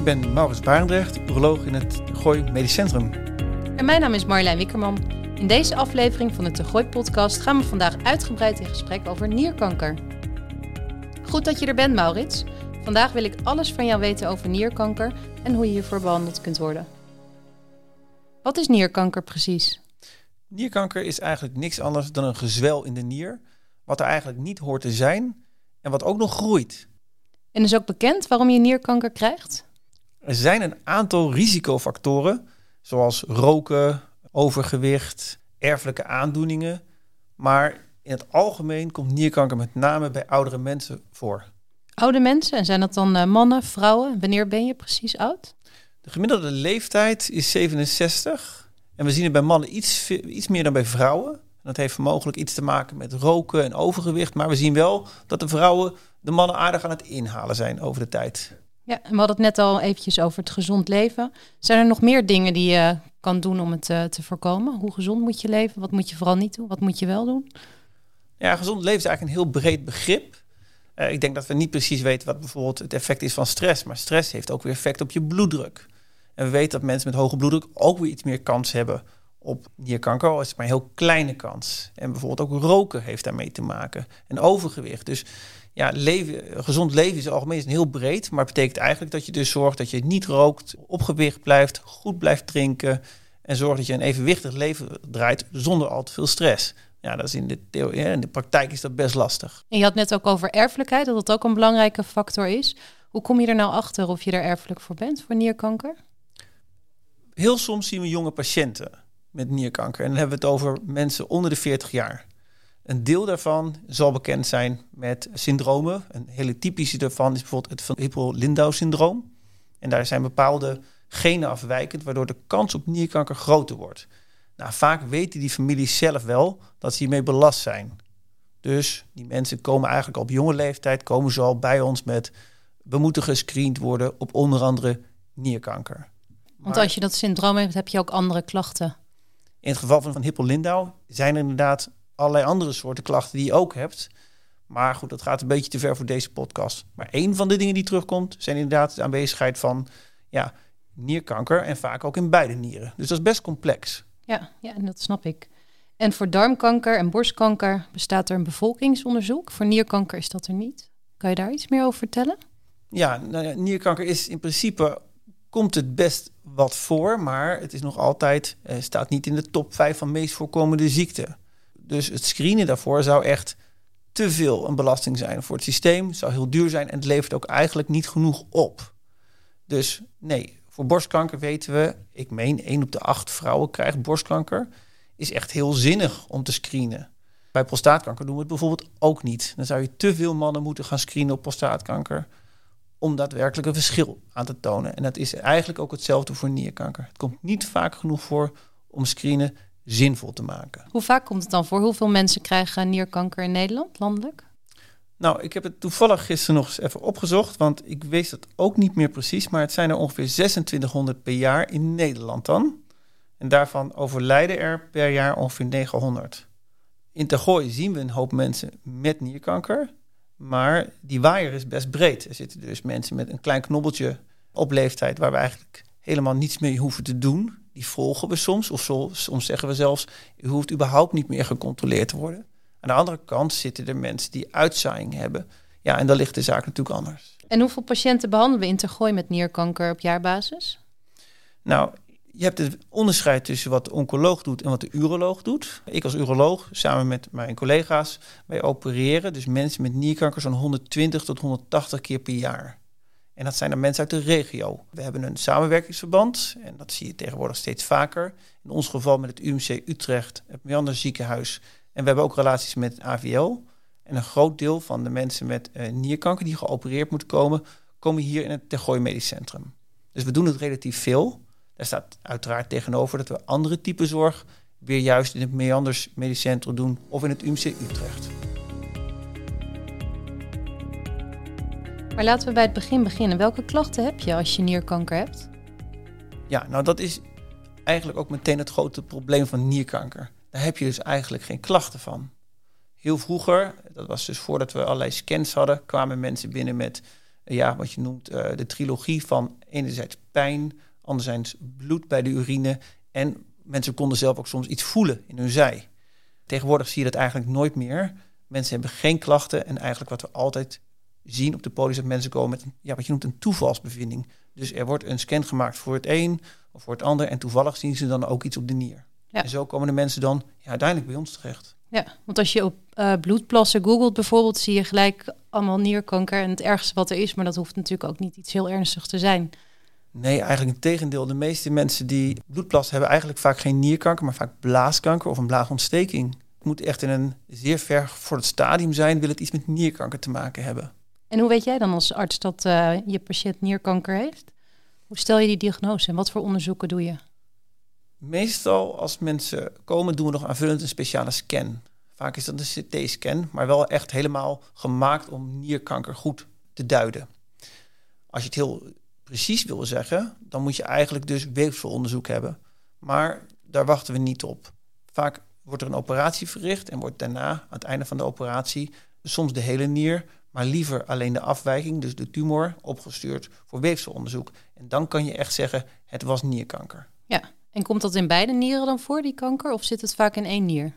Ik ben Maurits Barendrecht, uroloog in het Gooi Medisch Centrum. En mijn naam is Marjolein Wikkerman. In deze aflevering van de Te Gooi podcast gaan we vandaag uitgebreid in gesprek over nierkanker. Goed dat je er bent, Maurits. Vandaag wil ik alles van jou weten over nierkanker en hoe je hiervoor behandeld kunt worden. Wat is nierkanker precies? Nierkanker is eigenlijk niks anders dan een gezwel in de nier, wat er eigenlijk niet hoort te zijn en wat ook nog groeit. En is ook bekend waarom je nierkanker krijgt? Er zijn een aantal risicofactoren, zoals roken, overgewicht, erfelijke aandoeningen. Maar in het algemeen komt nierkanker met name bij oudere mensen voor. Oude mensen, en zijn dat dan eh, mannen, vrouwen? Wanneer ben je precies oud? De gemiddelde leeftijd is 67. En we zien het bij mannen iets, iets meer dan bij vrouwen. Dat heeft mogelijk iets te maken met roken en overgewicht. Maar we zien wel dat de vrouwen de mannen aardig aan het inhalen zijn over de tijd. Ja, en we hadden het net al eventjes over het gezond leven. Zijn er nog meer dingen die je kan doen om het uh, te voorkomen? Hoe gezond moet je leven? Wat moet je vooral niet doen? Wat moet je wel doen? Ja, gezond leven is eigenlijk een heel breed begrip. Uh, ik denk dat we niet precies weten wat bijvoorbeeld het effect is van stress. Maar stress heeft ook weer effect op je bloeddruk. En we weten dat mensen met hoge bloeddruk ook weer iets meer kans hebben op nierkanker, al is het maar een heel kleine kans. En bijvoorbeeld ook roken heeft daarmee te maken. En overgewicht. Dus ja, leven, gezond leven is algemeen is heel breed. Maar het betekent eigenlijk dat je dus zorgt dat je niet rookt, op gewicht blijft, goed blijft drinken. En zorgt dat je een evenwichtig leven draait zonder al te veel stress. Ja, dat is in de, theorie, in de praktijk is dat best lastig. En je had net ook over erfelijkheid, dat dat ook een belangrijke factor is. Hoe kom je er nou achter of je er erfelijk voor bent, voor nierkanker? Heel soms zien we jonge patiënten met nierkanker. En dan hebben we het over mensen onder de 40 jaar. Een deel daarvan zal bekend zijn met syndromen. Een hele typische daarvan is bijvoorbeeld het van Hippel-Lindau-syndroom. En daar zijn bepaalde genen afwijkend, waardoor de kans op nierkanker groter wordt. Nou, vaak weten die families zelf wel dat ze hiermee belast zijn. Dus die mensen komen eigenlijk op jonge leeftijd, komen ze al bij ons met... we moeten gescreend worden op onder andere nierkanker. Want als je dat syndroom hebt, heb je ook andere klachten. In het geval van, van Hippel-Lindau zijn er inderdaad allerlei andere soorten klachten die je ook hebt. Maar goed, dat gaat een beetje te ver voor deze podcast. Maar een van de dingen die terugkomt, zijn inderdaad de aanwezigheid van ja, nierkanker en vaak ook in beide nieren. Dus dat is best complex. Ja, ja, dat snap ik. En voor darmkanker en borstkanker bestaat er een bevolkingsonderzoek. Voor nierkanker is dat er niet. Kan je daar iets meer over vertellen? Ja, nou ja nierkanker is in principe komt het best wat voor, maar het is nog altijd, eh, staat niet in de top 5 van meest voorkomende ziekten. Dus het screenen daarvoor zou echt te veel een belasting zijn voor het systeem. zou heel duur zijn en het levert ook eigenlijk niet genoeg op. Dus nee, voor borstkanker weten we, ik meen 1 op de 8 vrouwen krijgt borstkanker. Is echt heel zinnig om te screenen. Bij prostaatkanker doen we het bijvoorbeeld ook niet. Dan zou je te veel mannen moeten gaan screenen op prostaatkanker om daadwerkelijk een verschil aan te tonen. En dat is eigenlijk ook hetzelfde voor nierkanker. Het komt niet vaak genoeg voor om screenen zinvol te maken. Hoe vaak komt het dan voor? Hoeveel mensen krijgen nierkanker in Nederland, landelijk? Nou, ik heb het toevallig gisteren nog eens even opgezocht, want ik weet het ook niet meer precies, maar het zijn er ongeveer 2600 per jaar in Nederland dan. En daarvan overlijden er per jaar ongeveer 900. In Tergooi zien we een hoop mensen met nierkanker, maar die waaier is best breed. Er zitten dus mensen met een klein knobbeltje op leeftijd waar we eigenlijk helemaal niets mee hoeven te doen. Die volgen we soms. Of soms zeggen we zelfs, u hoeft überhaupt niet meer gecontroleerd te worden. Aan de andere kant zitten er mensen die uitzaaiing hebben. Ja, en dan ligt de zaak natuurlijk anders. En hoeveel patiënten behandelen we in Tergooi met nierkanker op jaarbasis? Nou, je hebt het onderscheid tussen wat de oncoloog doet en wat de uroloog doet. Ik als uroloog, samen met mijn collega's, wij opereren dus mensen met nierkanker zo'n 120 tot 180 keer per jaar. En dat zijn dan mensen uit de regio. We hebben een samenwerkingsverband en dat zie je tegenwoordig steeds vaker. In ons geval met het UMC Utrecht, het Meander ziekenhuis. En we hebben ook relaties met AVL. En een groot deel van de mensen met uh, nierkanker die geopereerd moeten komen, komen hier in het Tergooi Medisch Centrum. Dus we doen het relatief veel. Daar staat uiteraard tegenover dat we andere type zorg weer juist in het Meanders Medisch Centrum doen of in het UMC Utrecht. Maar laten we bij het begin beginnen. Welke klachten heb je als je nierkanker hebt? Ja, nou dat is eigenlijk ook meteen het grote probleem van nierkanker. Daar heb je dus eigenlijk geen klachten van. Heel vroeger, dat was dus voordat we allerlei scans hadden, kwamen mensen binnen met ja, wat je noemt eh, de trilogie van enerzijds pijn, anderzijds bloed bij de urine. En mensen konden zelf ook soms iets voelen in hun zij. Tegenwoordig zie je dat eigenlijk nooit meer. Mensen hebben geen klachten en eigenlijk wat we altijd zien op de polis dat mensen komen met een, ja, wat je noemt een toevalsbevinding. Dus er wordt een scan gemaakt voor het een of voor het ander en toevallig zien ze dan ook iets op de nier. Ja. En zo komen de mensen dan ja, uiteindelijk bij ons terecht. Ja, want als je op uh, bloedplassen googelt bijvoorbeeld, zie je gelijk allemaal nierkanker en het ergste wat er is, maar dat hoeft natuurlijk ook niet iets heel ernstigs te zijn. Nee, eigenlijk het tegendeel. De meeste mensen die bloedplas hebben eigenlijk vaak geen nierkanker, maar vaak blaaskanker of een blaasontsteking. Het moet echt in een zeer ver voor het stadium zijn, wil het iets met nierkanker te maken hebben. En hoe weet jij dan als arts dat uh, je patiënt nierkanker heeft? Hoe stel je die diagnose en wat voor onderzoeken doe je? Meestal als mensen komen doen we nog aanvullend een speciale scan. Vaak is dat een CT-scan, maar wel echt helemaal gemaakt om nierkanker goed te duiden. Als je het heel precies wil zeggen, dan moet je eigenlijk dus weefselonderzoek hebben. Maar daar wachten we niet op. Vaak wordt er een operatie verricht en wordt daarna, aan het einde van de operatie, soms de hele nier, maar liever alleen de afwijking, dus de tumor, opgestuurd voor weefselonderzoek. En dan kan je echt zeggen, het was nierkanker. Ja, en komt dat in beide nieren dan voor, die kanker, of zit het vaak in één nier?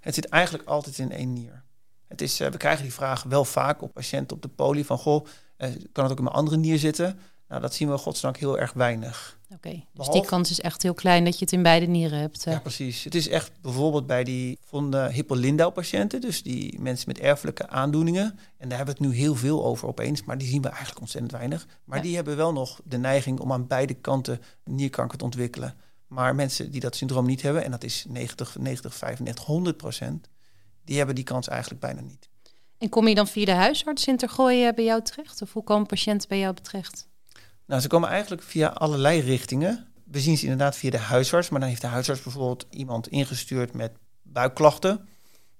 Het zit eigenlijk altijd in één nier. Het is, uh, we krijgen die vraag wel vaak op patiënten op de poli van, goh, uh, kan het ook in mijn andere nier zitten? Nou, dat zien we godsdank heel erg weinig. Oké, okay, dus die kans is echt heel klein dat je het in beide nieren hebt. Ja, precies. Het is echt bijvoorbeeld bij die von de Hippolinda-patiënten, dus die mensen met erfelijke aandoeningen. En daar hebben we het nu heel veel over opeens, maar die zien we eigenlijk ontzettend weinig. Maar ja. die hebben wel nog de neiging om aan beide kanten nierkanker te ontwikkelen. Maar mensen die dat syndroom niet hebben, en dat is 90, 90 95, 100 procent, die hebben die kans eigenlijk bijna niet. En kom je dan via de huisarts in Tergooien bij jou terecht? Of hoe komen patiënten bij jou terecht? Nou, ze komen eigenlijk via allerlei richtingen. We zien ze inderdaad via de huisarts, maar dan heeft de huisarts bijvoorbeeld iemand ingestuurd met buikklachten.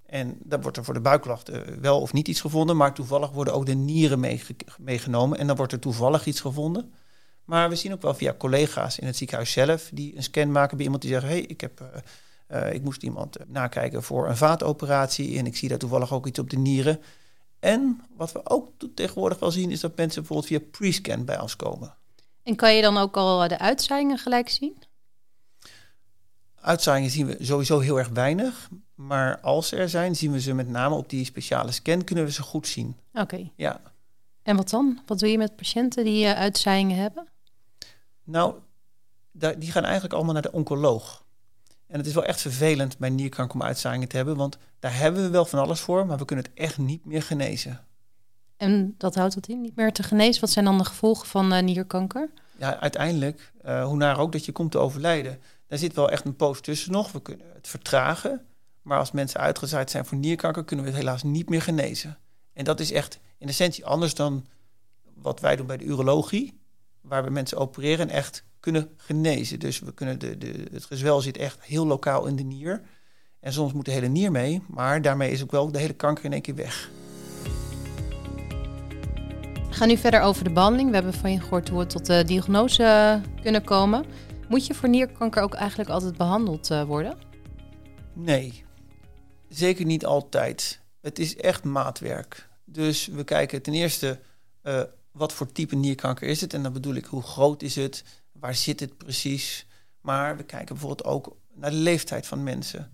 En dan wordt er voor de buikklachten wel of niet iets gevonden, maar toevallig worden ook de nieren meegenomen en dan wordt er toevallig iets gevonden. Maar we zien ook wel via collega's in het ziekenhuis zelf die een scan maken bij iemand die zegt: hey, ik, heb, uh, uh, ik moest iemand nakijken voor een vaatoperatie en ik zie daar toevallig ook iets op de nieren. En wat we ook tegenwoordig wel zien, is dat mensen bijvoorbeeld via pre-scan bij ons komen. En kan je dan ook al de uitzaaiingen gelijk zien? Uitzaaiingen zien we sowieso heel erg weinig. Maar als er zijn, zien we ze met name op die speciale scan, kunnen we ze goed zien. Oké. Okay. Ja. En wat dan? Wat doe je met patiënten die uh, uitzaaiingen hebben? Nou, die gaan eigenlijk allemaal naar de oncoloog. En het is wel echt vervelend bij nierkanker om uitzaaiingen te hebben, want daar hebben we wel van alles voor, maar we kunnen het echt niet meer genezen. En dat houdt het in, niet meer te genezen? Wat zijn dan de gevolgen van uh, nierkanker? Ja, uiteindelijk, uh, hoe naar ook dat je komt te overlijden. Daar zit wel echt een poos tussen nog. We kunnen het vertragen, maar als mensen uitgezaaid zijn voor nierkanker, kunnen we het helaas niet meer genezen. En dat is echt in essentie anders dan wat wij doen bij de urologie, waar we mensen opereren en echt kunnen genezen. Dus we kunnen de, de, het gezwel zit echt heel lokaal in de nier. En soms moet de hele nier mee, maar daarmee is ook wel de hele kanker in één keer weg. Gaan nu verder over de behandeling. We hebben van je gehoord hoe we tot de diagnose kunnen komen. Moet je voor nierkanker ook eigenlijk altijd behandeld uh, worden? Nee, zeker niet altijd. Het is echt maatwerk. Dus we kijken ten eerste uh, wat voor type nierkanker is het. En dan bedoel ik hoe groot is het, waar zit het precies. Maar we kijken bijvoorbeeld ook naar de leeftijd van mensen.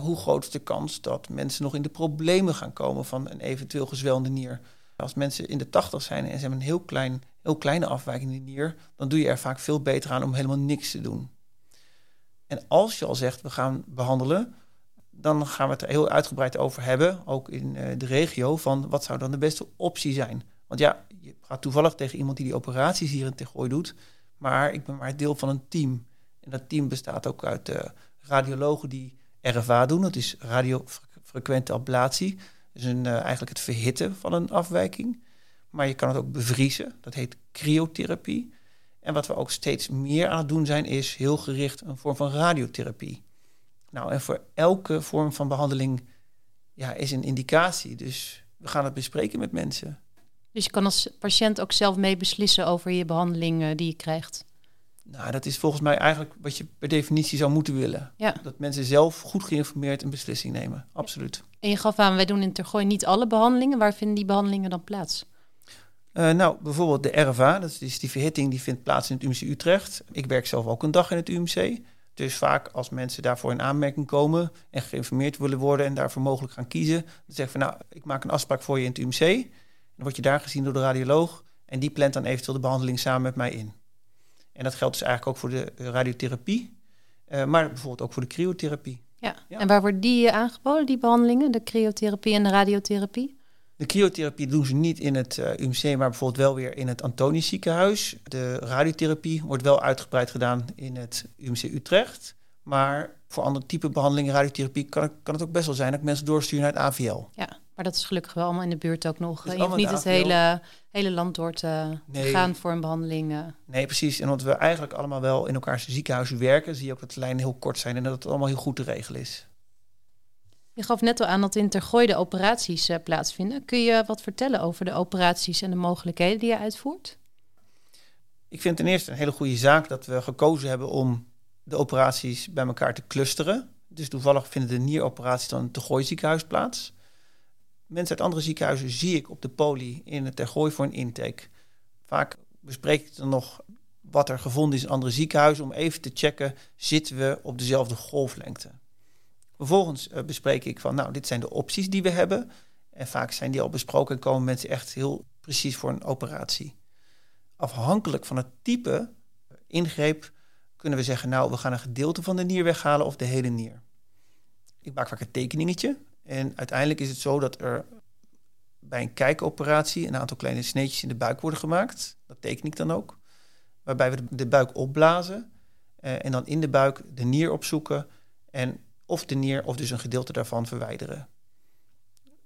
Hoe groot is de kans dat mensen nog in de problemen gaan komen van een eventueel gezwellende nier? Als mensen in de 80 zijn en ze hebben een heel, klein, heel kleine afwijking in de nier, dan doe je er vaak veel beter aan om helemaal niks te doen. En als je al zegt we gaan behandelen, dan gaan we het er heel uitgebreid over hebben, ook in uh, de regio, van wat zou dan de beste optie zijn. Want ja, je praat toevallig tegen iemand die die operaties hier in Tegooi doet, maar ik ben maar deel van een team. En dat team bestaat ook uit uh, radiologen die RFA doen, dat is radiofrequente ablatie. Dus een, uh, eigenlijk het verhitten van een afwijking. Maar je kan het ook bevriezen, dat heet cryotherapie. En wat we ook steeds meer aan het doen zijn, is heel gericht een vorm van radiotherapie. Nou, en voor elke vorm van behandeling ja, is een indicatie. Dus we gaan het bespreken met mensen. Dus je kan als patiënt ook zelf mee beslissen over je behandeling uh, die je krijgt? Nou, dat is volgens mij eigenlijk wat je per definitie zou moeten willen. Ja. Dat mensen zelf goed geïnformeerd een beslissing nemen. Absoluut. En je gaf aan, wij doen in Tergooi niet alle behandelingen. Waar vinden die behandelingen dan plaats? Uh, nou, bijvoorbeeld de RVA, dat is die verhitting, die vindt plaats in het UMC Utrecht. Ik werk zelf ook een dag in het UMC. Dus vaak als mensen daarvoor in aanmerking komen en geïnformeerd willen worden en daarvoor mogelijk gaan kiezen, dan zeggen we nou, ik maak een afspraak voor je in het UMC. Dan word je daar gezien door de radioloog en die plant dan eventueel de behandeling samen met mij in. En dat geldt dus eigenlijk ook voor de radiotherapie, uh, maar bijvoorbeeld ook voor de cryotherapie. Ja. ja. en waar worden die aangeboden, die behandelingen, de cryotherapie en de radiotherapie? De cryotherapie doen ze niet in het uh, UMC, maar bijvoorbeeld wel weer in het Antonisch ziekenhuis. De radiotherapie wordt wel uitgebreid gedaan in het UMC Utrecht. Maar voor andere type behandelingen, radiotherapie, kan, kan het ook best wel zijn dat mensen doorsturen naar het AVL. Ja, maar dat is gelukkig wel allemaal in de buurt ook nog. Je hoeft niet het hele, hele land door te gaan voor een behandeling. Eh. Nee, precies. En omdat we eigenlijk allemaal wel in elkaars ziekenhuizen werken, zie je ook dat de lijnen heel kort zijn en dat het allemaal heel goed te regelen is. Je gaf net al aan dat in Tergooi de operaties uh, plaatsvinden. Kun je wat vertellen over de operaties en de mogelijkheden die je uitvoert? Ik vind ten eerste een hele goede zaak dat we gekozen hebben om de operaties bij elkaar te clusteren. Dus toevallig vinden de nieroperaties dan in Tergooi ziekenhuis plaats. Mensen uit andere ziekenhuizen zie ik op de poli in het Tergooi voor een intake. Vaak bespreek ik dan nog wat er gevonden is in andere ziekenhuizen om even te checken, zitten we op dezelfde golflengte? Vervolgens uh, bespreek ik van, nou, dit zijn de opties die we hebben. En vaak zijn die al besproken en komen mensen echt heel precies voor een operatie. Afhankelijk van het type ingreep kunnen we zeggen, nou, we gaan een gedeelte van de nier weghalen of de hele nier. Ik maak vaak een tekeningetje. En uiteindelijk is het zo dat er bij een kijkoperatie een aantal kleine sneetjes in de buik worden gemaakt. Dat teken ik dan ook. Waarbij we de buik opblazen eh, en dan in de buik de nier opzoeken. En of de nier of dus een gedeelte daarvan verwijderen.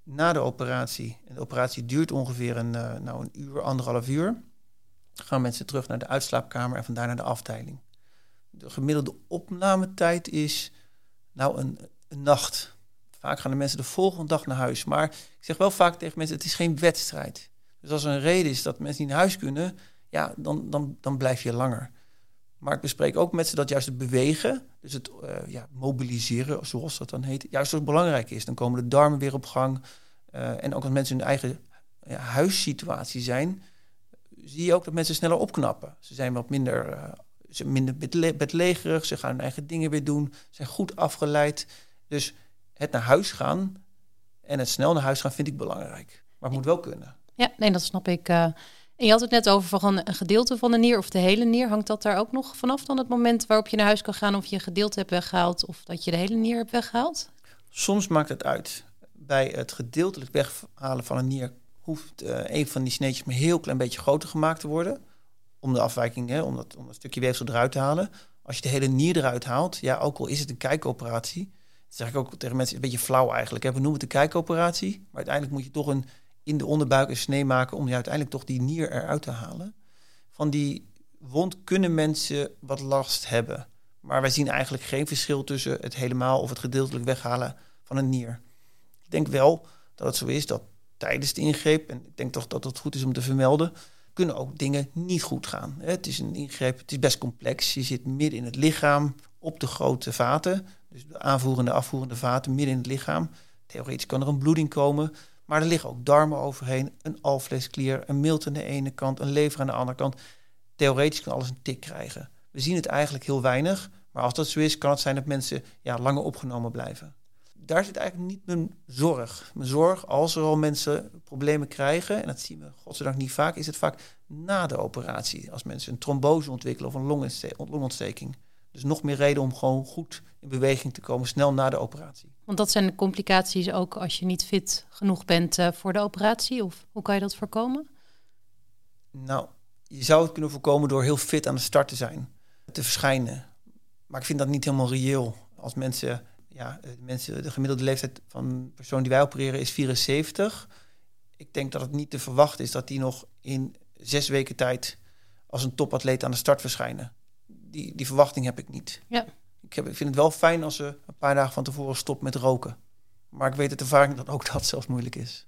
Na de operatie, en de operatie duurt ongeveer een, uh, nou een uur, anderhalf uur, gaan mensen terug naar de uitslaapkamer en vandaar naar de afdeling. De gemiddelde opnametijd is nou een, een nacht. Vaak gaan de mensen de volgende dag naar huis. Maar ik zeg wel vaak tegen mensen, het is geen wedstrijd. Dus als er een reden is dat mensen niet naar huis kunnen, ja, dan, dan, dan blijf je langer. Maar ik bespreek ook met ze dat juist het bewegen, dus het uh, ja, mobiliseren, zoals dat dan heet, juist zo belangrijk is. Dan komen de darmen weer op gang. Uh, en ook als mensen in hun eigen ja, huissituatie zijn, zie je ook dat mensen sneller opknappen. Ze zijn wat minder, uh, ze minder bedlegerig, ze gaan hun eigen dingen weer doen, zijn goed afgeleid. Dus het naar huis gaan en het snel naar huis gaan vind ik belangrijk. Maar het moet wel kunnen. Ja, nee, dat snap ik. En je had het net over van een gedeelte van de nier of de hele nier. Hangt dat daar ook nog vanaf dan het moment waarop je naar huis kan gaan of je een gedeelte hebt weggehaald of dat je de hele nier hebt weggehaald? Soms maakt het uit. Bij het gedeeltelijk weghalen van een nier hoeft uh, een van die sneetjes maar heel klein beetje groter gemaakt te worden. Om de afwijking, hè, om, dat, om dat stukje weefsel eruit te halen. Als je de hele nier eruit haalt, ja, ook al is het een kijkoperatie. Dat zeg ik ook tegen mensen, een beetje flauw eigenlijk. We noemen het een kijkoperatie, maar uiteindelijk moet je toch een in de onderbuik een snee maken om je uiteindelijk toch die nier eruit te halen. Van die wond kunnen mensen wat last hebben. Maar wij zien eigenlijk geen verschil tussen het helemaal of het gedeeltelijk weghalen van een nier. Ik denk wel dat het zo is dat tijdens de ingreep, en ik denk toch dat het goed is om te vermelden, kunnen ook dingen niet goed gaan. Het is een ingreep, het is best complex. Je zit midden in het lichaam op de grote vaten, dus de aanvoerende, afvoerende vaten midden in het lichaam. Theoretisch kan er een bloeding komen. Maar er liggen ook darmen overheen, een alvleesklier, een milt aan de ene kant, een lever aan de andere kant. Theoretisch kan alles een tik krijgen. We zien het eigenlijk heel weinig, maar als dat zo is, kan het zijn dat mensen ja, langer opgenomen blijven. Daar zit eigenlijk niet mijn zorg. Mijn zorg, als er al mensen problemen krijgen, en dat zien we godzijdank niet vaak, is het vaak na de operatie. Als mensen een trombose ontwikkelen of een longontsteking. Dus nog meer reden om gewoon goed in beweging te komen, snel na de operatie. Want dat zijn de complicaties ook als je niet fit genoeg bent uh, voor de operatie? Of hoe kan je dat voorkomen? Nou, je zou het kunnen voorkomen door heel fit aan de start te zijn, te verschijnen. Maar ik vind dat niet helemaal reëel. Als mensen, ja, de, mensen, de gemiddelde leeftijd van een persoon die wij opereren is 74. Ik denk dat het niet te verwachten is dat die nog in zes weken tijd als een topatleet aan de start verschijnen die, die verwachting heb ik niet. Ja. Ik, heb, ik vind het wel fijn als ze een paar dagen van tevoren stopt met roken. Maar ik weet uit ervaring dat ook dat zelfs moeilijk is.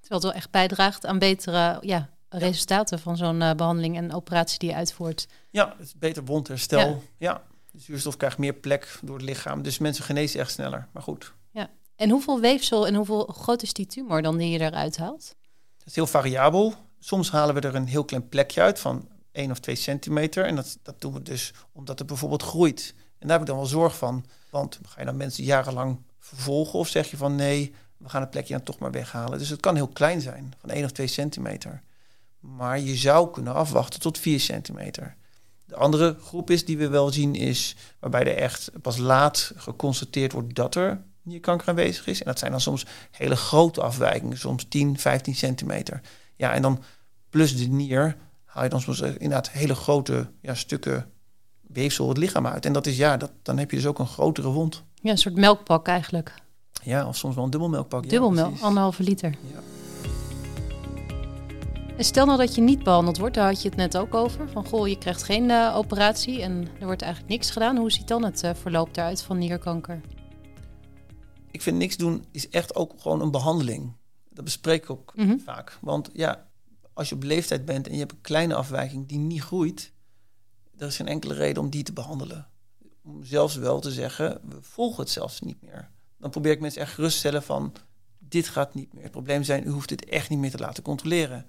Terwijl het wel echt bijdraagt aan betere ja, resultaten van zo'n uh, behandeling en operatie die je uitvoert. Ja, het is beter wondherstel. Ja. ja. De zuurstof krijgt meer plek door het lichaam. Dus mensen genezen echt sneller. Maar goed. Ja. En hoeveel weefsel en hoeveel groot is die tumor dan die je eruit haalt? Het is heel variabel. Soms halen we er een heel klein plekje uit van 1 of 2 centimeter. En dat, dat doen we dus omdat het bijvoorbeeld groeit. En daar heb ik dan wel zorg van. Want ga je dan mensen jarenlang vervolgen of zeg je van nee, we gaan het plekje dan toch maar weghalen. Dus het kan heel klein zijn, van 1 of 2 centimeter. Maar je zou kunnen afwachten tot 4 centimeter. De andere groep is die we wel zien is waarbij er echt pas laat geconstateerd wordt dat er nierkanker aanwezig is. En dat zijn dan soms hele grote afwijkingen, soms 10, 15 centimeter. Ja, en dan plus de nier haal je dan soms inderdaad hele grote ja, stukken weefsel het lichaam uit. En dat is ja, dat, dan heb je dus ook een grotere wond. Ja, een soort melkpak eigenlijk. Ja, of soms wel een dubbelmelkpak. Dubbelmelk, ja, anderhalve liter. Ja. En stel nou dat je niet behandeld wordt, daar had je het net ook over. Van goh, je krijgt geen uh, operatie en er wordt eigenlijk niks gedaan. Hoe ziet dan het uh, verloop daaruit van nierkanker? Ik vind niks doen is echt ook gewoon een behandeling. Dat bespreek ik ook mm -hmm. vaak. Want ja, als je op leeftijd bent en je hebt een kleine afwijking die niet groeit, er is geen enkele reden om die te behandelen. Om zelfs wel te zeggen, we volgen het zelfs niet meer. Dan probeer ik mensen echt gerust te stellen van, dit gaat niet meer. Het probleem zijn, u hoeft dit echt niet meer te laten controleren.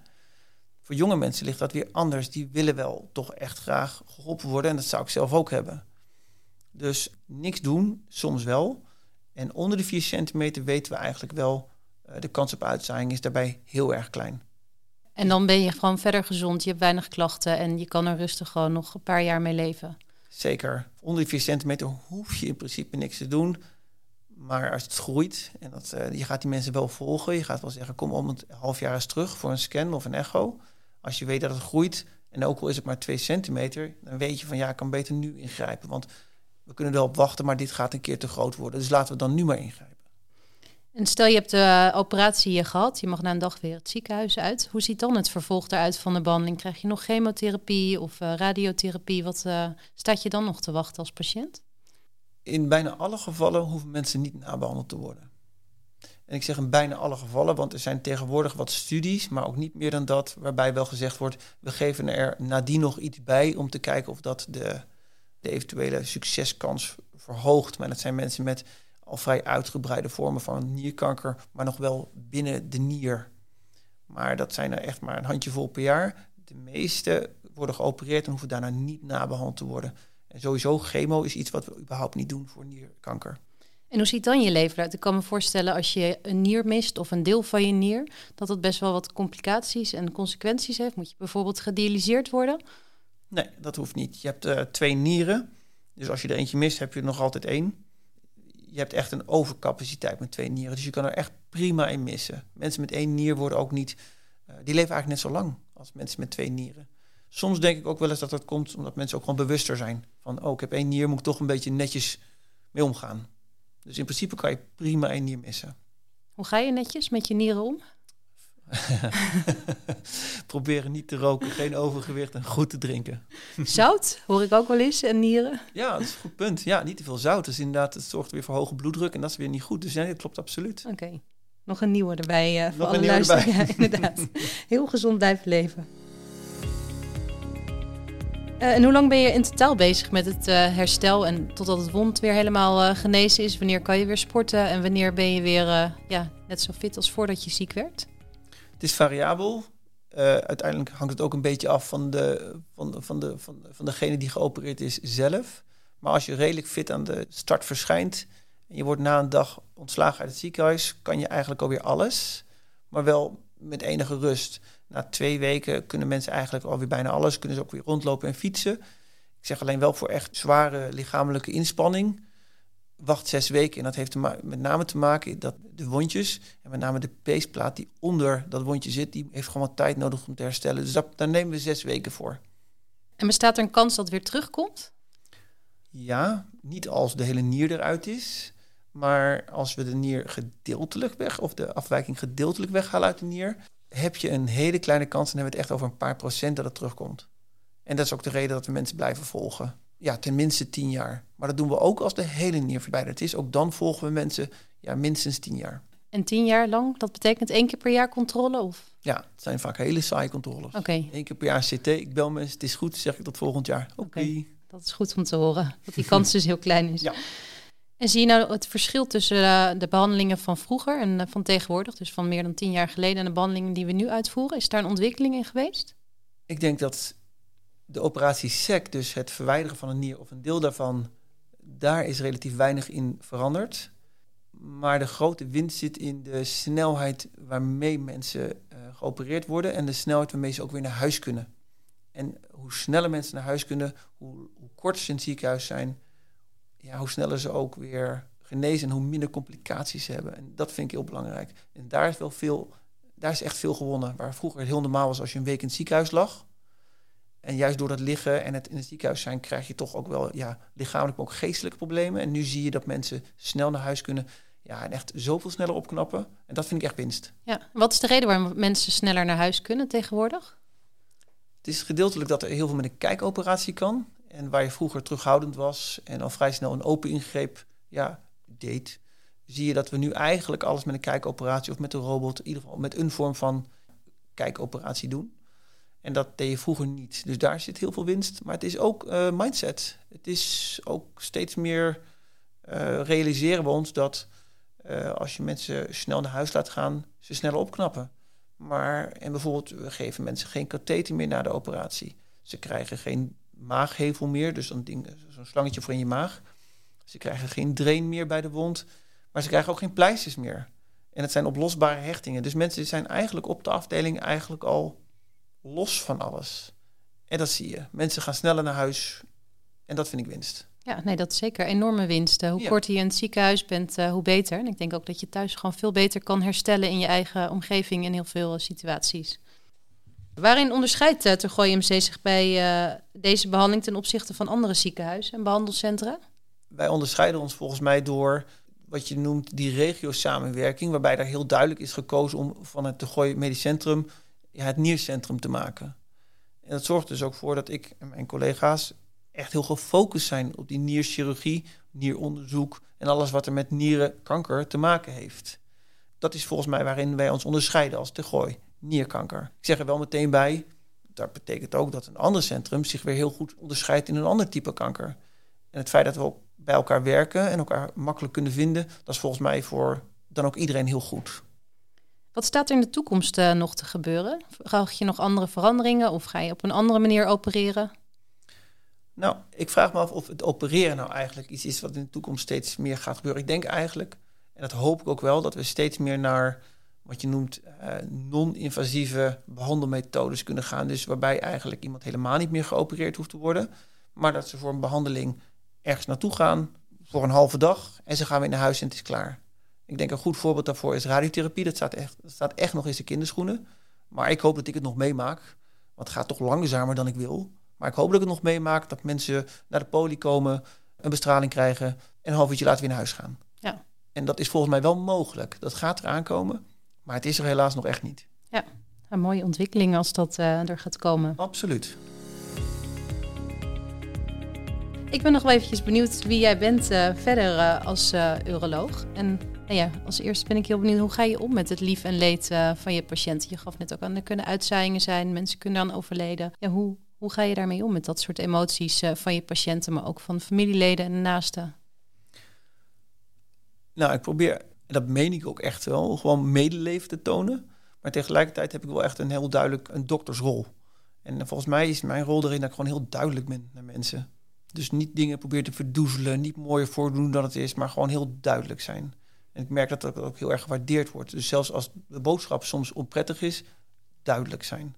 Voor jonge mensen ligt dat weer anders. Die willen wel toch echt graag geholpen worden. En dat zou ik zelf ook hebben. Dus niks doen, soms wel. En onder de 4 centimeter weten we eigenlijk wel, uh, de kans op uitzaaiing is daarbij heel erg klein. En dan ben je gewoon verder gezond, je hebt weinig klachten en je kan er rustig gewoon nog een paar jaar mee leven. Zeker. Onder de 4 centimeter hoef je in principe niks te doen. Maar als het groeit, en dat, uh, je gaat die mensen wel volgen, je gaat wel zeggen, kom om het half jaar eens terug voor een scan of een echo. Als je weet dat het groeit, en ook al is het maar 2 centimeter, dan weet je van ja, ik kan beter nu ingrijpen. Want we kunnen er wel op wachten, maar dit gaat een keer te groot worden. Dus laten we dan nu maar ingrijpen. En stel je hebt de operatie gehad, je mag na een dag weer het ziekenhuis uit. Hoe ziet dan het vervolg eruit van de behandeling? Krijg je nog chemotherapie of uh, radiotherapie? Wat uh, staat je dan nog te wachten als patiënt? In bijna alle gevallen hoeven mensen niet nabehandeld te worden. En ik zeg in bijna alle gevallen, want er zijn tegenwoordig wat studies, maar ook niet meer dan dat, waarbij wel gezegd wordt, we geven er nadien nog iets bij om te kijken of dat de, de eventuele succeskans verhoogt. Maar dat zijn mensen met al vrij uitgebreide vormen van nierkanker, maar nog wel binnen de nier. Maar dat zijn er echt maar een handjevol per jaar. De meeste worden geopereerd en hoeven daarna niet nabehandeld te worden. En sowieso chemo is iets wat we überhaupt niet doen voor nierkanker. En hoe ziet dan je leven eruit? Ik kan me voorstellen als je een nier mist of een deel van je nier, dat het best wel wat complicaties en consequenties heeft. Moet je bijvoorbeeld gedialyseerd worden? Nee, dat hoeft niet. Je hebt uh, twee nieren. Dus als je er eentje mist, heb je er nog altijd één. Je hebt echt een overcapaciteit met twee nieren. Dus je kan er echt prima in missen. Mensen met één nier worden ook niet. Uh, die leven eigenlijk net zo lang als mensen met twee nieren. Soms denk ik ook wel eens dat dat komt omdat mensen ook gewoon bewuster zijn. Van, oh, ik heb één nier, moet ik toch een beetje netjes mee omgaan. Dus in principe kan je prima een nier missen. Hoe ga je netjes met je nieren om? Proberen niet te roken, geen overgewicht en goed te drinken. Zout hoor ik ook wel eens en nieren. Ja, dat is een goed punt. Ja, niet te veel zout. Dus inderdaad, het zorgt weer voor hoge bloeddruk en dat is weer niet goed. Dus ja, dat klopt absoluut. Oké. Nog een nieuwe erbij uh, voor alle luisteraars. Ja, inderdaad. Heel gezond blijven leven. Uh, en hoe lang ben je in totaal bezig met het uh, herstel en totdat het wond weer helemaal uh, genezen is? Wanneer kan je weer sporten en wanneer ben je weer ja, net zo fit als voordat je ziek werd? Het is variabel. uiteindelijk hangt het ook een beetje af van, de, van, van, de, van, van degene die geopereerd is zelf. Maar als je redelijk fit aan de start verschijnt en je wordt na een dag ontslagen uit het ziekenhuis, kan je eigenlijk alweer alles. Maar wel met enige rust na twee weken kunnen mensen eigenlijk alweer bijna alles. Kunnen ze ook weer rondlopen en fietsen. Ik zeg alleen wel voor echt zware lichamelijke inspanning. Wacht zes weken. En dat heeft met name te maken dat de wondjes, en met name de peesplaat die onder dat wondje zit, die heeft gewoon wat tijd nodig om te herstellen. Dus dat, daar nemen we zes weken voor. En bestaat er een kans dat het weer terugkomt? Ja, niet als de hele nier eruit is. Maar als we de nier gedeeltelijk weg, of de afwijking gedeeltelijk weghalen uit de nier, heb je een hele kleine kans, en dan hebben we het echt over een paar procent dat het terugkomt. En dat is ook de reden dat we mensen blijven volgen. Ja, tenminste tien jaar. Maar dat doen we ook als de hele nier verwijderd is. Ook dan volgen we mensen ja, minstens tien jaar. En tien jaar lang, dat betekent één keer per jaar controle? Of? Ja, het zijn vaak hele saaie controles. Oké. Eén keer per jaar CT. Ik bel mensen, het is goed, zeg ik tot volgend jaar. Oké. Dat is goed om te horen. Dat die kans dus heel klein is. Ja. En zie je nou het verschil tussen eh, de behandelingen van vroeger en eh, van tegenwoordig, dus van meer dan tien jaar geleden, en de behandelingen die we nu uitvoeren? Is daar een ontwikkeling in geweest? Ik denk dat de operatie SEC, dus het verwijderen van een nier of een deel daarvan, daar is relatief weinig in veranderd. Maar de grote winst zit in de snelheid waarmee mensen uh, geopereerd worden en de snelheid waarmee ze ook weer naar huis kunnen. En hoe sneller mensen naar huis kunnen, hoe, hoe korter ze in het ziekenhuis zijn, ja, hoe sneller ze ook weer genezen en hoe minder complicaties ze hebben. En dat vind ik heel belangrijk. En daar is wel veel, daar is echt veel gewonnen. Waar vroeger het heel normaal was als je een week in het ziekenhuis lag. En juist door dat liggen en het in het ziekenhuis zijn, krijg je toch ook wel ja, lichamelijk, maar ook geestelijke problemen. En nu zie je dat mensen snel naar huis kunnen. Ja, en echt zoveel sneller opknappen. En dat vind ik echt winst. Ja, wat is de reden waarom mensen sneller naar huis kunnen tegenwoordig? Het is gedeeltelijk dat er heel veel met een kijkoperatie kan. En waar je vroeger terughoudend was en al vrij snel een open ingreep ja, deed, zie je dat we nu eigenlijk alles met een kijkoperatie of met een robot, in ieder geval met een vorm van kijkoperatie doen. En dat deed je vroeger niet. Dus daar zit heel veel winst. Maar het is ook uh, mindset. Het is ook steeds meer uh, realiseren we ons dat uh, als je mensen snel naar huis laat gaan, ze sneller opknappen. Maar en bijvoorbeeld, we geven mensen geen katheter meer na de operatie. Ze krijgen geen maaghevel meer, dus zo'n slangetje voor in je maag. Ze krijgen geen drain meer bij de wond, maar ze krijgen ook geen pleisters meer. En het zijn oplosbare hechtingen. Dus mensen zijn eigenlijk op de afdeling eigenlijk al los van alles. En dat zie je. Mensen gaan sneller naar huis. En dat vind ik winst. Ja, nee, dat is zeker enorme winst. Hoe korter je in het ziekenhuis bent, uh, hoe beter. En ik denk ook dat je thuis gewoon veel beter kan herstellen in je eigen omgeving in heel veel uh, situaties. Waarin onderscheidt uh, Tergooi MC zich bij deze behandeling ten opzichte van andere ziekenhuizen en behandelcentra? Wij onderscheiden ons volgens mij door wat je noemt die regio-samenwerking, waarbij er heel duidelijk is gekozen om van het Tergooi Medisch Centrum het niercentrum te maken. En dat zorgt dus ook voor dat ik en mijn collega's echt heel gefocust zijn op die nierchirurgie, nieronderzoek en alles wat er met nierenkanker te maken heeft. Dat is volgens mij waarin wij ons onderscheiden als Gooi, nierkanker. Ik zeg er wel meteen bij, dat betekent ook dat een ander centrum zich weer heel goed onderscheidt in een ander type kanker. En het feit dat we bij elkaar werken en elkaar makkelijk kunnen vinden, dat is volgens mij voor dan ook iedereen heel goed. Wat staat er in de toekomst uh, nog te gebeuren? Vraag je nog andere veranderingen of ga je op een andere manier opereren? Nou, ik vraag me af of het opereren nou eigenlijk iets is wat in de toekomst steeds meer gaat gebeuren. Ik denk eigenlijk, en dat hoop ik ook wel, dat we steeds meer naar wat je noemt uh, non-invasieve behandelmethodes kunnen gaan. Dus waarbij eigenlijk iemand helemaal niet meer geopereerd hoeft te worden, maar dat ze voor een behandeling ergens naartoe gaan voor een halve dag en ze gaan weer naar huis en het is klaar. Ik denk een goed voorbeeld daarvoor is radiotherapie. Dat staat echt, dat staat echt nog in zijn kinderschoenen. Maar ik hoop dat ik het nog meemaak. Want het gaat toch langzamer dan ik wil. Maar ik hoop dat ik het nog meemaak. Dat mensen naar de poli komen, een bestraling krijgen en een half uurtje later weer naar huis gaan. Ja. En dat is volgens mij wel mogelijk. Dat gaat eraan komen. Maar het is er helaas nog echt niet. Ja, een mooie ontwikkeling als dat uh, er gaat komen. Absoluut. Ik ben nog wel eventjes benieuwd wie jij bent uh, verder uh, als uroloog. En nou ja, als eerste ben ik heel benieuwd, hoe ga je om met het lief en leed uh, van je patiënten? Je gaf net ook aan, er kunnen uitzaaiingen zijn, mensen kunnen dan overleden. Ja, hoe, hoe ga je daarmee om met dat soort emoties uh, van je patiënten, maar ook van familieleden en naasten? Nou, ik probeer, dat meen ik ook echt wel, gewoon medeleven te tonen. Maar tegelijkertijd heb ik wel echt een heel duidelijk een doktersrol. En volgens mij is mijn rol erin dat ik gewoon heel duidelijk ben naar mensen. Dus niet dingen probeer te verdoezelen, niet mooier voordoen dan het is, maar gewoon heel duidelijk zijn. En ik merk dat dat ook heel erg gewaardeerd wordt. Dus zelfs als de boodschap soms onprettig is, duidelijk zijn.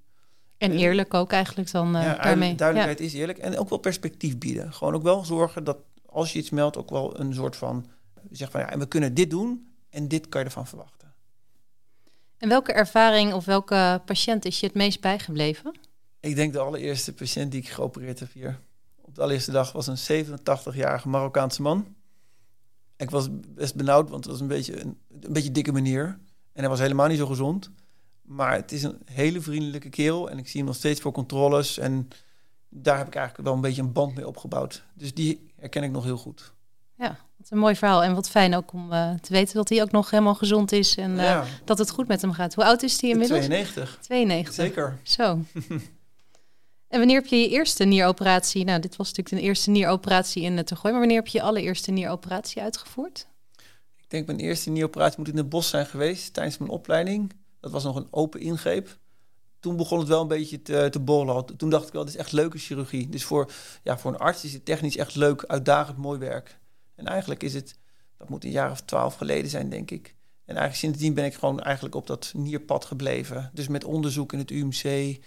En eerlijk ook eigenlijk dan uh, ja, daarmee. Duidelijkheid is eerlijk. En ook wel perspectief bieden. Gewoon ook wel zorgen dat als je iets meldt, ook wel een soort van... Zeg van ja, en we kunnen dit doen en dit kan je ervan verwachten. En welke ervaring of welke patiënt is je het meest bijgebleven? Ik denk de allereerste patiënt die ik geopereerd heb hier. Op de allereerste dag was een 87-jarige Marokkaanse man. Ik was best benauwd, want het was een beetje een, een beetje dikke manier. En hij was helemaal niet zo gezond. Maar het is een hele vriendelijke kerel. En ik zie hem nog steeds voor controles. En daar heb ik eigenlijk wel een beetje een band mee opgebouwd. Dus die herken ik nog heel goed. Ja, wat een mooi verhaal. En wat fijn ook om uh, te weten dat hij ook nog helemaal gezond is. En uh, ja. dat het goed met hem gaat. Hoe oud is hij inmiddels? 92. 92. Zeker. Zo. En wanneer heb je je eerste nieroperatie? Nou, dit was natuurlijk een eerste nieroperatie in het Tergooi. Maar wanneer heb je je allereerste nieroperatie uitgevoerd? Ik denk mijn eerste nieroperatie moet in het bos zijn geweest tijdens mijn opleiding. Dat was nog een open ingreep. Toen begon het wel een beetje te, te borrelen. Toen dacht ik wel, dit is echt leuke chirurgie. Dus voor, ja, voor een arts is het technisch echt leuk, uitdagend, mooi werk. En eigenlijk is het, dat moet een jaar of twaalf geleden zijn, denk ik. En eigenlijk sindsdien ben ik gewoon eigenlijk op dat nierpad gebleven. Dus met onderzoek in het UMC,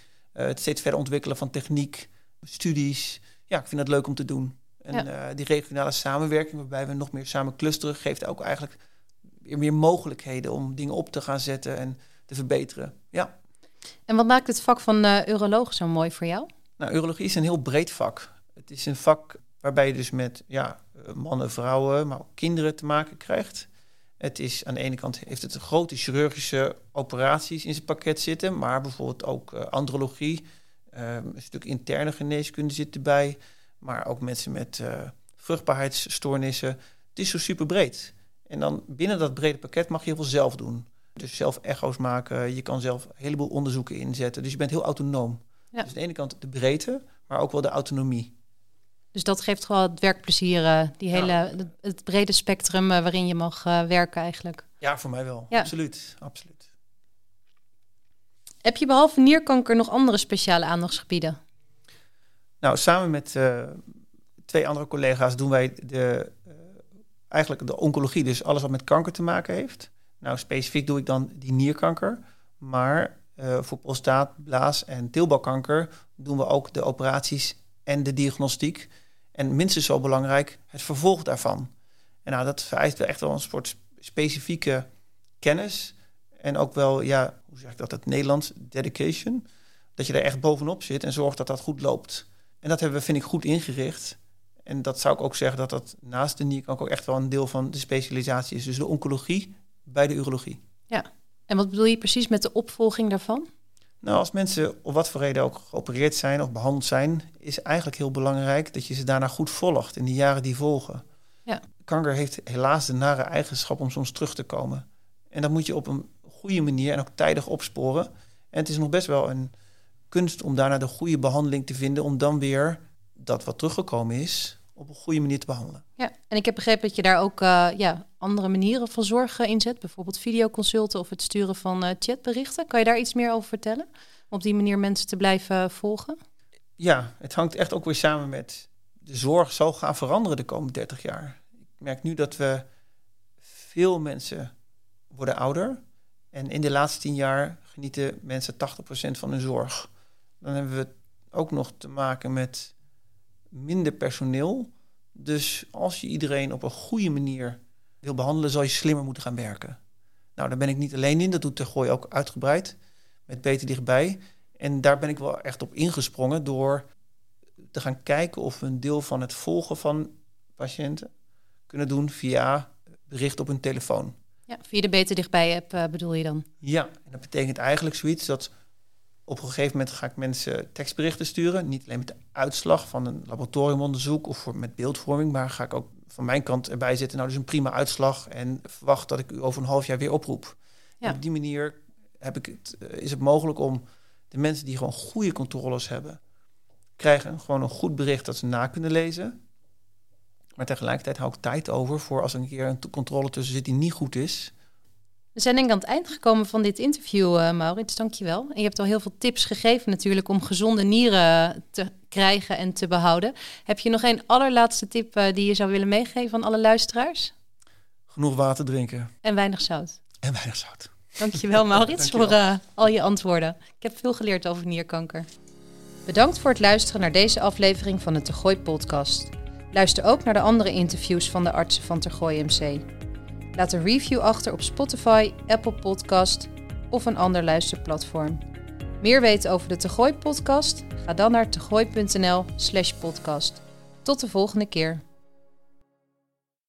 het steeds verder ontwikkelen van techniek, studies. Ja, ik vind dat leuk om te doen. En uh, die regionale samenwerking, waarbij we nog meer samen clusteren, geeft ook eigenlijk weer meer mogelijkheden om dingen op te gaan zetten en te verbeteren. Ja. En wat maakt het vak van uh, uroloog zo mooi voor jou? Nou, urologie is een heel breed vak. Het is een vak waarbij je dus met ja, mannen, vrouwen, maar ook kinderen te maken krijgt. Het is aan de ene kant heeft het grote chirurgische operaties in zijn pakket zitten, maar bijvoorbeeld ook uh, andrologie, um, een stuk interne geneeskunde zit erbij, maar ook mensen met uh, vruchtbaarheidsstoornissen. Het is zo super breed. En dan binnen dat brede pakket mag je heel veel zelf doen. Dus zelf echo's maken, je kan zelf een heleboel onderzoeken inzetten. Dus je bent heel autonoom. Dus aan de ene kant de breedte, maar ook wel de autonomie. Dus dat geeft gewoon het werkplezier, uh, die hele, het, brede spectrum uh, waarin je mag uh, werken eigenlijk. Ja, voor mij wel. Ja. Absoluut, absoluut. Heb je behalve nierkanker nog andere speciale aandachtsgebieden? Nou, samen met twee andere collega's doen wij de, eigenlijk de oncologie, dus alles wat met kanker te maken heeft. Nou, specifiek doe ik dan die nierkanker, maar voor prostaat, blaas en teelbalkanker doen we ook de operaties en de diagnostiek. En minstens zo belangrijk, het vervolg daarvan. En nou, dat vereist wel echt wel een soort specifieke kennis. En ook wel, ja, hoe zeg ik dat, het Nederlands, dedication. Dat je er echt bovenop zit en zorgt dat dat goed loopt. En dat hebben we, vind ik, goed ingericht. En dat zou ik ook zeggen dat dat naast de nierkanker ook echt wel een deel van de specialisatie is. Dus de oncologie bij de urologie. Ja, en wat bedoel je precies met de opvolging daarvan? Nou, als mensen om wat voor reden ook geopereerd zijn of behandeld zijn, is eigenlijk heel belangrijk dat je ze daarna goed volgt in de jaren die volgen. Ja. Kanker heeft helaas de nare eigenschap om soms terug te komen. En dat moet je op een goede manier en ook tijdig opsporen. En het is nog best wel een kunst om daarna de goede behandeling te vinden, om dan weer dat wat teruggekomen is, op een goede manier te behandelen. Ja, en ik heb begrepen dat je daar ook uh, ja, andere manieren van zorg in zet. Bijvoorbeeld videoconsulten of het sturen van uh, chatberichten. Kan je daar iets meer over vertellen? Om op die manier mensen te blijven volgen? Ja, het hangt echt ook weer samen met de zorg zal gaan veranderen de komende 30 jaar. Ik merk nu dat we veel mensen worden ouder. En in de laatste 10 jaar genieten mensen 80% van hun zorg. Dan hebben we ook nog te maken met minder personeel. Dus als je iedereen op een goede manier wil behandelen, zal je slimmer moeten gaan werken. Nou, daar ben ik niet alleen in. Dat doet Tergooi ook uitgebreid. Met Beter Dichtbij. En daar ben ik wel echt op ingesprongen door te gaan kijken of we een deel van het volgen van patiënten kunnen doen via bericht op hun telefoon. Ja, via de Beter Dichtbij app uh, bedoel je dan? Ja, en dat betekent eigenlijk zoiets dat op een gegeven moment ga ik mensen tekstberichten sturen. Niet alleen met de uitslag van een laboratoriumonderzoek of voor, met beeldvorming, maar ga ik ook van mijn kant erbij zitten. Nou, dus een prima uitslag en verwacht dat ik u over een half jaar weer oproep. Ja. op die manier heb ik het, eh, is het mogelijk om de mensen die gewoon goede controles hebben, krijgen gewoon een goed bericht dat ze na kunnen lezen. Maar tegelijkertijd hou ik tijd over voor als er een keer een controle tussen zit die niet goed is we zijn denk ik aan het eind gekomen van dit interview, uh, Maurits. Dankjewel. En je hebt al heel veel tips gegeven natuurlijk om gezonde nieren te krijgen en te behouden. Heb je nog een allerlaatste tip uh, die je zou willen meegeven aan alle luisteraars? Genoeg water drinken. En weinig zout. En weinig zout. Dankjewel Maurits Dankjewel. voor uh, al je antwoorden. Ik heb veel geleerd over nierkanker. Bedankt voor het luisteren naar deze aflevering van de Tergooi podcast. Luister ook naar de andere interviews van de artsen van Tergooi MC. Laat een review achter op Spotify, Apple Podcast of een ander luisterplatform. Meer weten over de Tegooi podcast? Ga dan naar tegooi.nl/podcast. Tot de volgende keer.